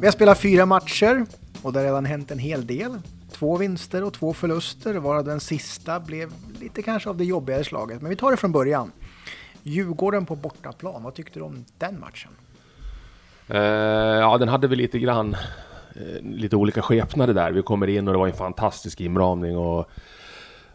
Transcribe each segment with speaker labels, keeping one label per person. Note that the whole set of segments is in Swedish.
Speaker 1: Vi har spelat fyra matcher och det har redan hänt en hel del. Två vinster och två förluster, varav den sista blev lite kanske av det jobbigare slaget. Men vi tar det från början. Djurgården på bortaplan, vad tyckte du om den matchen?
Speaker 2: Uh, ja, den hade väl lite grann uh, lite olika skepnader där. Vi kommer in och det var en fantastisk inramning och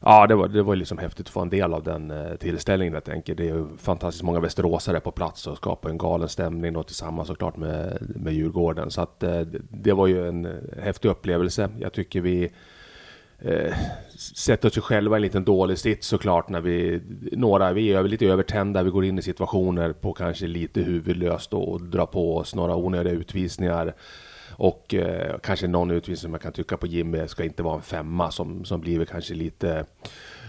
Speaker 2: Ja, det var, det var liksom häftigt att få en del av den eh, tillställningen helt enkelt. Det är ju fantastiskt många västeråsare på plats och skapar en galen stämning då tillsammans såklart med, med Djurgården. Så att eh, det var ju en eh, häftig upplevelse. Jag tycker vi eh, sätter oss själva i en liten dålig sits såklart när vi, några, vi är lite övertända, vi går in i situationer på kanske lite huvudlöst och drar på oss några onödiga utvisningar. Och eh, kanske någon utvisning som jag kan tycka på Jimmy ska inte vara en femma som, som blir kanske lite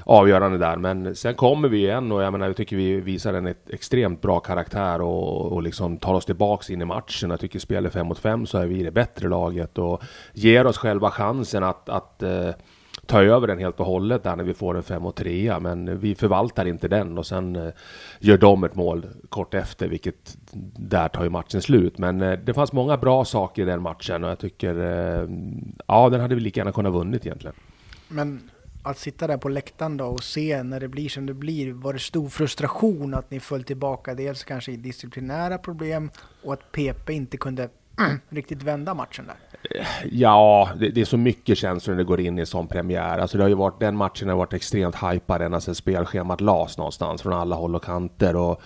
Speaker 2: avgörande där. Men sen kommer vi igen och jag menar, jag tycker vi visar en extremt bra karaktär och, och liksom tar oss tillbaks in i matchen. Jag tycker spelar fem mot fem så är vi det bättre laget och ger oss själva chansen att, att eh, ta över den helt och hållet där när vi får en 5 och 3 men vi förvaltar inte den och sen eh, gör de ett mål kort efter vilket där tar ju matchen slut. Men eh, det fanns många bra saker i den matchen och jag tycker eh, ja, den hade vi lika gärna kunnat vunnit egentligen.
Speaker 1: Men att sitta där på läktaren då och se när det blir som det blir, var det stor frustration att ni föll tillbaka, dels kanske i disciplinära problem och att PP inte kunde riktigt vända matchen där?
Speaker 2: Ja, det, det, är så mycket känslor när det går in i en sån premiär. Alltså det har ju varit, den matchen har varit extremt hypad ända sedan spelschemat lades någonstans från alla håll och kanter. Och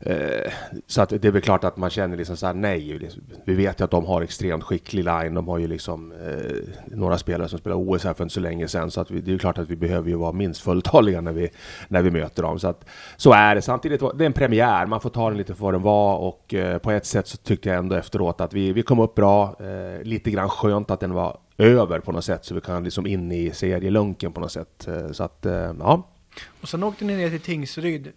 Speaker 2: Eh, så att det är väl klart att man känner liksom så här, nej. Liksom, vi vet ju att de har extremt skicklig line. De har ju liksom eh, några spelare som spelar OS här för inte så länge sedan. Så att vi, det är ju klart att vi behöver ju vara minst fulltaliga när vi, när vi möter dem. Så att så är det. Samtidigt, det är en premiär. Man får ta den lite för vad den var och eh, på ett sätt så tyckte jag ändå efteråt att vi, vi kom upp bra. Eh, lite grann skönt att den var över på något sätt så vi kan liksom in i serielunken på något sätt. Eh, så att, eh, ja.
Speaker 1: Och sen åkte ni ner till Tingsryd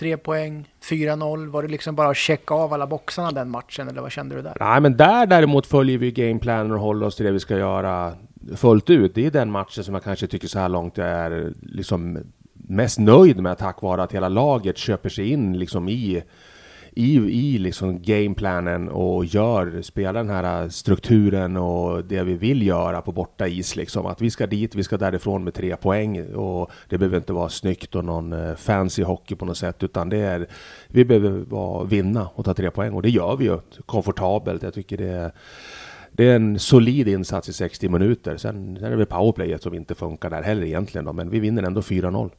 Speaker 1: Tre poäng, 4-0. Var det liksom bara att checka av alla boxarna den matchen, eller vad kände du där?
Speaker 2: Nej, men där däremot följer vi gameplanen och håller oss till det vi ska göra fullt ut. Det är den matchen som jag kanske tycker så här långt jag är liksom mest nöjd med tack vare att hela laget köper sig in liksom i i, i liksom gameplanen och gör, spelar den här strukturen och det vi vill göra på borta is liksom. Att vi ska dit, vi ska därifrån med tre poäng och det behöver inte vara snyggt och någon eh, fancy hockey på något sätt utan det är, vi behöver vara, vinna och ta tre poäng och det gör vi ju komfortabelt. Jag tycker det är det är en solid insats i 60 minuter. Sen, sen är det väl powerplayet som inte funkar där heller egentligen då, men vi vinner ändå 4-0.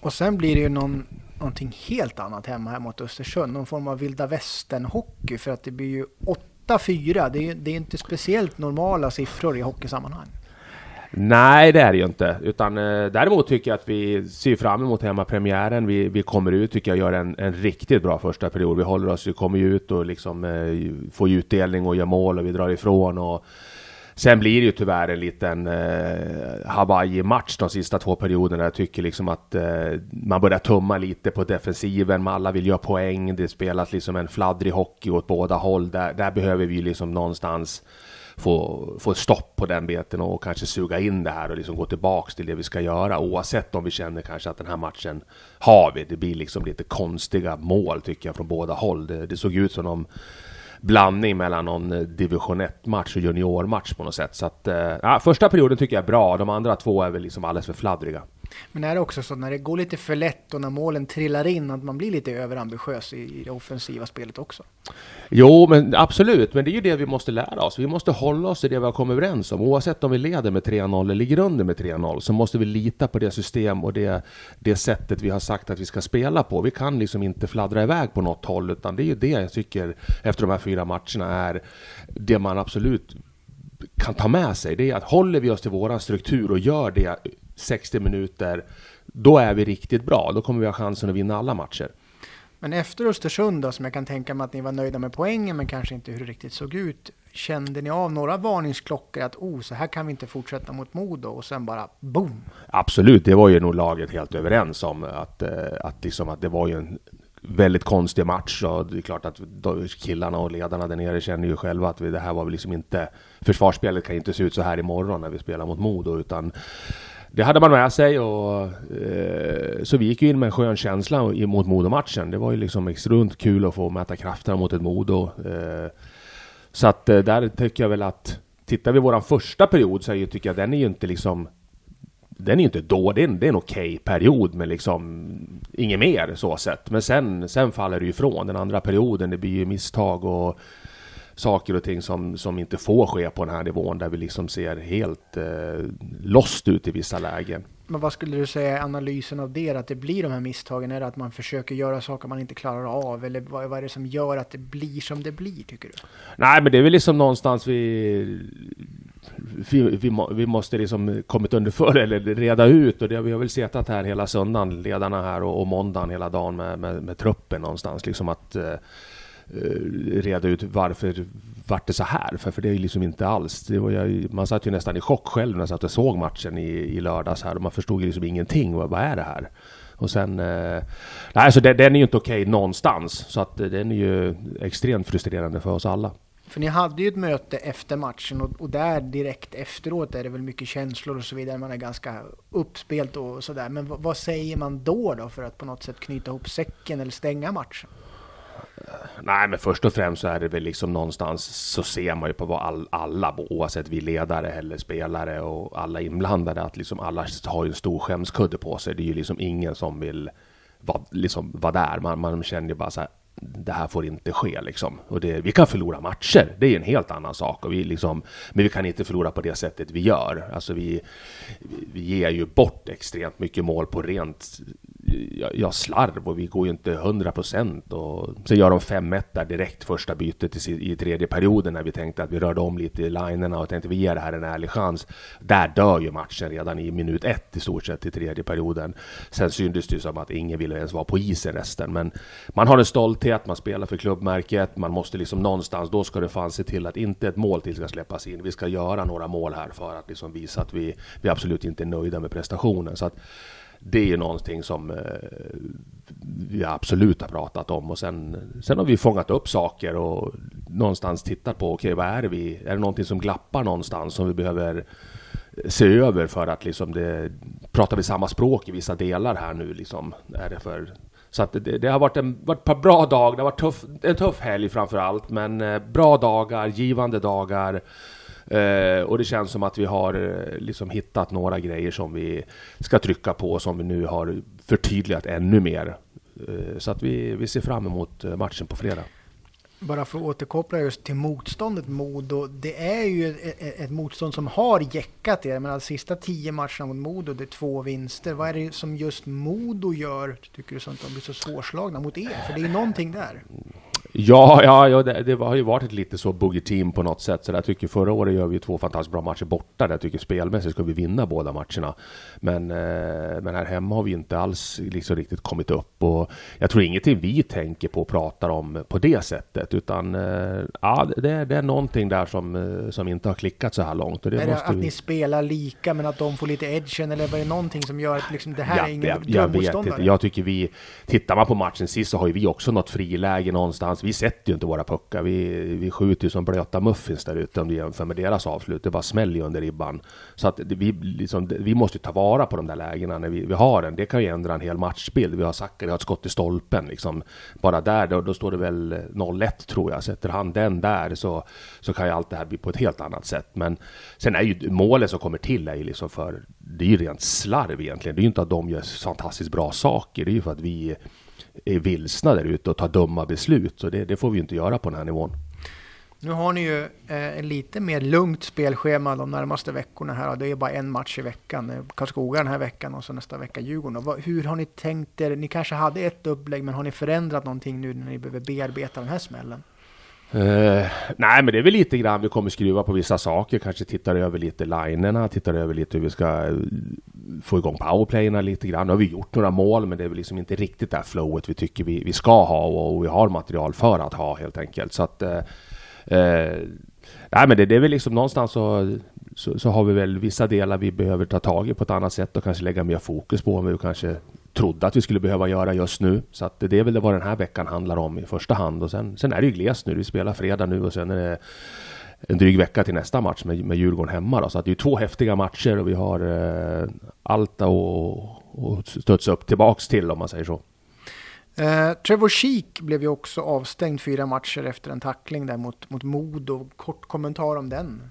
Speaker 1: Och sen blir det ju någon någonting helt annat hemma här mot Östersund. Någon form av vilda västern-hockey för att det blir ju 8-4. Det är, det är inte speciellt normala siffror i hockeysammanhang.
Speaker 2: Nej, det är det ju inte. Utan, eh, däremot tycker jag att vi ser fram emot hemmapremiären. Vi, vi kommer ut, tycker jag, gör en, en riktigt bra första period. Vi håller oss, vi kommer ut och liksom eh, får utdelning och gör mål och vi drar ifrån. Och, Sen blir det ju tyvärr en liten eh, Hawaii-match de sista två perioderna. Jag tycker liksom att eh, man börjar tumma lite på defensiven. Alla vill göra poäng. Det spelas liksom en fladdrig hockey åt båda håll. Där, där behöver vi liksom någonstans få, få stopp på den biten och kanske suga in det här och liksom gå tillbaks till det vi ska göra. Oavsett om vi känner kanske att den här matchen har vi. Det blir liksom lite konstiga mål tycker jag från båda håll. Det, det såg ut som de blandning mellan någon eh, division 1-match och juniormatch på något sätt. Så att, eh, första perioden tycker jag är bra, de andra två är väl liksom alldeles för fladdriga.
Speaker 1: Men är det också så när det går lite för lätt och när målen trillar in att man blir lite överambitiös i det offensiva spelet också?
Speaker 2: Jo, men absolut. Men det är ju det vi måste lära oss. Vi måste hålla oss till det vi har kommit överens om. Oavsett om vi leder med 3-0 eller ligger under med 3-0 så måste vi lita på det system och det, det sättet vi har sagt att vi ska spela på. Vi kan liksom inte fladdra iväg på något håll utan det är ju det jag tycker efter de här fyra matcherna är det man absolut kan ta med sig. Det är att håller vi oss till våran struktur och gör det 60 minuter, då är vi riktigt bra. Då kommer vi ha chansen att vinna alla matcher.
Speaker 1: Men efter Östersund då, som jag kan tänka mig att ni var nöjda med poängen, men kanske inte hur det riktigt såg ut. Kände ni av några varningsklockor att oh, så här kan vi inte fortsätta mot Modo och sen bara boom?
Speaker 2: Absolut, det var ju nog laget helt överens om att, eh, att, liksom, att det var ju en väldigt konstig match och det är klart att killarna och ledarna där nere känner ju själva att det här var väl liksom inte försvarsspelet kan inte se ut så här imorgon när vi spelar mot Modo utan det hade man med sig och eh, så vi gick ju in med en skön känsla mot Modo-matchen. Det var ju liksom extremt kul att få mäta krafterna mot ett Modo. Eh, Så att eh, där tycker jag väl att tittar vi våran första period så är ju, tycker jag den är ju inte liksom den är ju inte då, det är en, det är en okej period men liksom inget mer så sett. Men sen, sen faller det ju ifrån den andra perioden. Det blir ju misstag och saker och ting som, som inte får ske på den här nivån där vi liksom ser helt eh, lost ut i vissa lägen.
Speaker 1: Men vad skulle du säga är analysen av det, att det blir de här misstagen? Är det att man försöker göra saker man inte klarar av? Eller vad, vad är det som gör att det blir som det blir, tycker du?
Speaker 2: Nej, men det är väl liksom någonstans vi vi, vi, vi, måste liksom kommit under för eller reda ut och det, vi har väl setat här hela söndagen, ledarna här och, och måndagen hela dagen med, med, med truppen någonstans. Liksom att Eh, Eh, reda ut varför vart det så här? För, för det är ju liksom inte alls. Det var jag, man satt ju nästan i chock själv när jag satt och såg matchen i, i lördags här och man förstod ju liksom ingenting. Vad, vad är det här? Och sen... Eh, nej, alltså den, den är ju inte okej okay någonstans. Så att eh, den är ju extremt frustrerande för oss alla.
Speaker 1: För ni hade ju ett möte efter matchen och, och, där direkt efteråt är det väl mycket känslor och så vidare. Man är ganska uppspelt och sådär. Men vad säger man då, då för att på något sätt knyta ihop säcken eller stänga matchen?
Speaker 2: Nej, men först och främst så är det väl liksom någonstans så ser man ju på vad all, alla, oavsett vi ledare eller spelare och alla inblandade, att liksom alla har ju en stor skämskudde på sig. Det är ju liksom ingen som vill vara liksom, var där. Man, man känner ju bara så här, det här får inte ske liksom. Och det, vi kan förlora matcher, det är en helt annan sak. Och vi liksom, men vi kan inte förlora på det sättet vi gör. Alltså vi, vi ger ju bort extremt mycket mål på rent ja, slarv och vi går ju inte 100 procent. Och så gör de 5-1 där direkt första bytet i, i tredje perioden när vi tänkte att vi rörde om lite i linerna och tänkte vi ger det här en ärlig chans. Där dör ju matchen redan i minut ett i stort sett i tredje perioden. Sen syntes det ju som att ingen ville ens vara på isen resten. Men man har en stolthet, man spelar för klubbmärket, man måste liksom någonstans, då ska det fan se till att inte ett mål till ska släppas in. Vi ska göra några mål här för att liksom visa att vi, vi absolut inte är nöjda med prestationen. Så att det är ju någonting som eh, vi absolut har pratat om och sen, sen har vi fångat upp saker och någonstans tittat på, okej okay, vad är det vi, är det någonting som glappar någonstans som vi behöver eh, se över för att liksom det, pratar vi samma språk i vissa delar här nu liksom, är det för så att det, det, har varit, en, varit ett par bra dagar, det har varit tuff, en tuff helg framför allt, men eh, bra dagar, givande dagar. Eh, och det känns som att vi har eh, liksom hittat några grejer som vi ska trycka på som vi nu har förtydligat ännu mer. Eh, så att vi, vi ser fram emot eh, matchen på fredag.
Speaker 1: Bara för att återkoppla just till motståndet Modo. Det är ju ett, ett, motstånd som har jäckat er. Men de sista tio matcherna mot Modo, det är två vinster. Vad är det som just Modo gör, tycker du, som att de blir så svårslagna mot er? För det är ju någonting där.
Speaker 2: Ja, ja, ja det, det, har ju varit ett lite så boogie team på något sätt. Så jag tycker förra året gör vi två fantastiskt bra matcher borta. Jag tycker spelmässigt ska vi vinna båda matcherna. Men, eh, men här hemma har vi inte alls liksom riktigt kommit upp. Och jag tror ingenting vi tänker på och pratar om på det sättet. Utan eh, ja, det, det är någonting där som, eh, som inte har klickat så här långt. Och
Speaker 1: det är det att
Speaker 2: vi...
Speaker 1: ni spelar lika men att de får lite edgen? Eller är det någonting som gör att liksom, det här
Speaker 2: ja,
Speaker 1: är ingen
Speaker 2: jag, jag vet inte. Jag tycker vi... Tittar man på matchen sist så har ju vi också något friläge någonstans. Vi sätter ju inte våra puckar. Vi, vi skjuter ju som blöta muffins där ute om du jämför med deras avslut. Det bara smäller ju under ribban. Så att vi, liksom, vi måste ta vara på de där lägena när vi, vi har den. Det kan ju ändra en hel matchbild. Vi har Zacke, vi har ett skott i stolpen liksom. Bara där, då, då står det väl 0-1 tror jag. Sätter han den där så, så kan ju allt det här bli på ett helt annat sätt. Men sen är ju målet som kommer till är ju liksom för, det är ju rent slarv egentligen. Det är ju inte att de gör fantastiskt bra saker. Det är ju för att vi är vilsna där ute och tar dumma beslut. Så det, det, får vi ju inte göra på den här nivån.
Speaker 1: Nu har ni ju eh, lite mer lugnt spelschema de närmaste veckorna här. Det är bara en match i veckan. Karlskoga den här veckan och så nästa vecka Djurgården. Vad, hur har ni tänkt er? Ni kanske hade ett upplägg, men har ni förändrat någonting nu när ni behöver bearbeta den här smällen?
Speaker 2: Uh, nej, men det är väl lite grann vi kommer skruva på vissa saker. Kanske tittar över lite linerna, tittar över lite hur vi ska eh, få igång powerplayerna lite grann. Nu har vi gjort några mål, men det är väl liksom inte riktigt det här flowet vi tycker vi, vi ska ha och, och vi har material för att ha helt enkelt. Så att uh, nej, men det, det, är väl liksom någonstans så, så, så, har vi väl vissa delar vi behöver ta tag i på ett annat sätt och kanske lägga mer fokus på. Om vi kanske trodde att vi skulle behöva göra just nu. Så att det är väl vad den här veckan handlar om i första hand. Och sen, sen är det ju glest nu. Vi spelar fredag nu och sen är det en dryg vecka till nästa match med, med Djurgården hemma. Då. Så att det är två häftiga matcher och vi har eh, allt att studsa upp tillbaks till om man säger så.
Speaker 1: Eh, Trevor Sheek blev ju också avstängd fyra matcher efter en tackling där mot, mot Modo. Kort kommentar om den?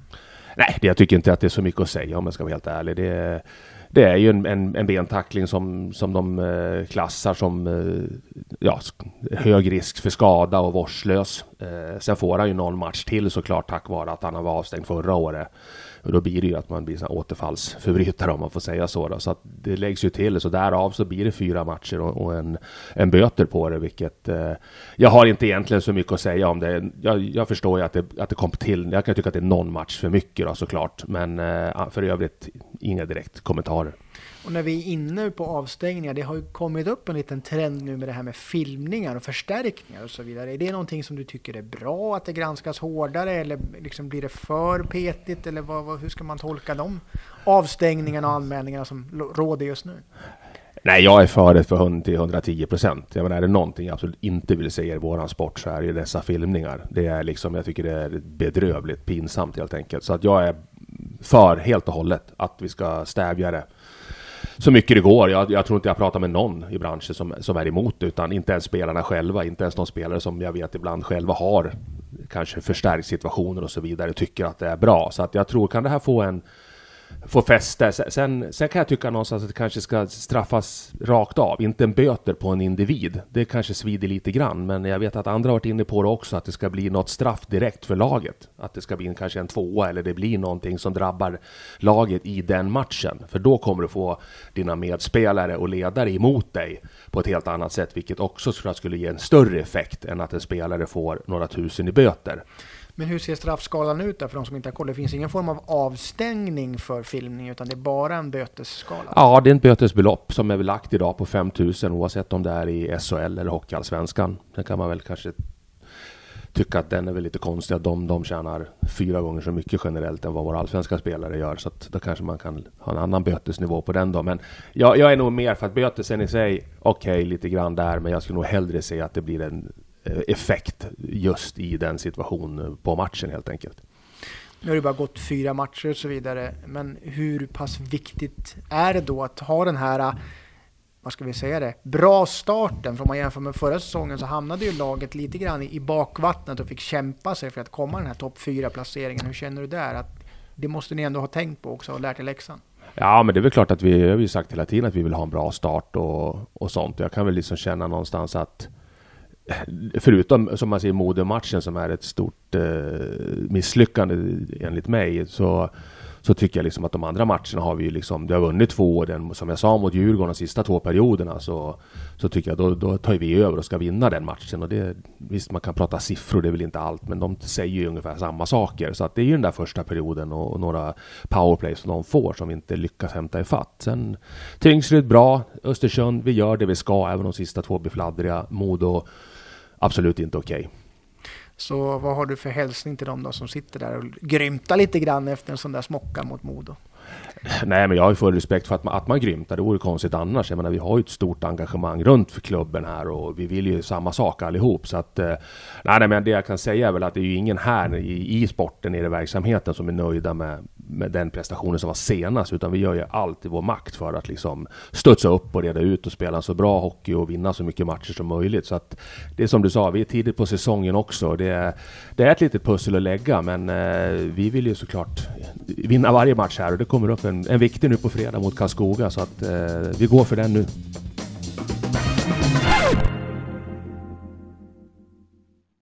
Speaker 2: Nej, jag tycker inte att det är så mycket att säga om jag ska vara helt ärlig. Det, det är ju en, en, en bentackling som, som de eh, klassar som eh, ja, hög risk för skada och vårdslös. Eh, sen får han ju någon match till såklart tack vare att han var avstängd förra året. Och då blir det ju att man blir återfallsförbrytare om man får säga så. Då. Så att det läggs ju till, så därav så blir det fyra matcher och, och en, en böter på det, vilket eh, jag har inte egentligen så mycket att säga om det. Jag, jag förstår ju att det, att det kom till. Jag kan tycka att det är någon match för mycket då såklart, men eh, för övrigt inga direkt kommentarer.
Speaker 1: Och när vi är inne på avstängningar, det har ju kommit upp en liten trend nu med det här med filmningar och förstärkningar och så vidare. Är det någonting som du tycker är bra att det granskas hårdare eller liksom blir det för petigt eller vad, vad, hur ska man tolka de avstängningarna och anmälningarna som råder just nu?
Speaker 2: Nej, jag är för det för till 110 procent. Jag menar, är det någonting jag absolut inte vill se i våran sport så är det dessa filmningar. Det är liksom, jag tycker det är bedrövligt pinsamt helt enkelt. Så att jag är för helt och hållet att vi ska stävja det så mycket det går. Jag, jag tror inte jag pratar med någon i branschen som, som är emot det, utan inte ens spelarna själva, inte ens de spelare som jag vet ibland själva har kanske förstärkt situationer och så vidare, tycker att det är bra. Så att jag tror, kan det här få en få fäste. Sen, sen kan jag tycka någonstans att det kanske ska straffas rakt av, inte en böter på en individ. Det kanske svider lite grann, men jag vet att andra har varit inne på det också, att det ska bli något straff direkt för laget. Att det ska bli en, kanske en tvåa eller det blir någonting som drabbar laget i den matchen. För då kommer du få dina medspelare och ledare emot dig på ett helt annat sätt, vilket också skulle ge en större effekt än att en spelare får några tusen i böter.
Speaker 1: Men hur ser straffskalan ut där för de som inte har koll? Det finns ingen form av avstängning för filmning utan det är bara en bötesskala?
Speaker 2: Ja, det är ett bötesbelopp som är lagt idag på 5000 oavsett om det är i SHL eller Hockeyallsvenskan. Sen kan man väl kanske tycka att den är väl lite konstig att de, de tjänar fyra gånger så mycket generellt än vad våra allsvenska spelare gör. Så att då kanske man kan ha en annan bötesnivå på den då. Men jag, jag är nog mer för att bötesen i sig, okej okay, lite grann där, men jag skulle nog hellre se att det blir en effekt just i den situationen på matchen helt enkelt.
Speaker 1: Nu har det bara gått fyra matcher och så vidare, men hur pass viktigt är det då att ha den här, vad ska vi säga det, bra starten? För om man jämför med förra säsongen så hamnade ju laget lite grann i bakvattnet och fick kämpa sig för att komma den här topp fyra placeringen. Hur känner du där? Att det måste ni ändå ha tänkt på också och lärt er läxan.
Speaker 2: Ja, men det är väl klart att vi har ju sagt hela tiden att vi vill ha en bra start och, och sånt. Jag kan väl liksom känna någonstans att förutom som man ser Modematchen som är ett stort eh, misslyckande enligt mig så så tycker jag liksom att de andra matcherna har vi liksom, det har vunnit två, den, som jag sa mot Djurgården de sista två perioderna så, så tycker jag då, då tar vi över och ska vinna den matchen. Och det, visst, man kan prata siffror, det är väl inte allt, men de säger ju ungefär samma saker. Så att det är ju den där första perioden och, och några powerplays som de får som vi inte lyckas hämta ifatt. Sen Tingsryd bra, Östersund, vi gör det vi ska, även de sista två blir fladdriga. Modo absolut inte okej. Okay.
Speaker 1: Så vad har du för hälsning till dem då som sitter där och grymtar lite grann efter en sån där smocka mot Modo?
Speaker 2: Nej, men jag har ju full respekt för att man, att man grymtar. Det vore konstigt annars. Jag menar, vi har ju ett stort engagemang runt för klubben här och vi vill ju samma sak allihop. Så att, eh, nej, men det jag kan säga är väl att det är ju ingen här i, i sporten, i verksamheten, som är nöjda med, med den prestationen som var senast. Utan vi gör ju allt i vår makt för att liksom studsa upp och reda ut och spela så bra hockey och vinna så mycket matcher som möjligt. Så att det är som du sa, vi är tidigt på säsongen också. Det är, det är ett litet pussel att lägga, men eh, vi vill ju såklart vinna varje match här och det kommer upp en, en viktig nu på fredag mot Karlskoga så att eh, vi går för den nu.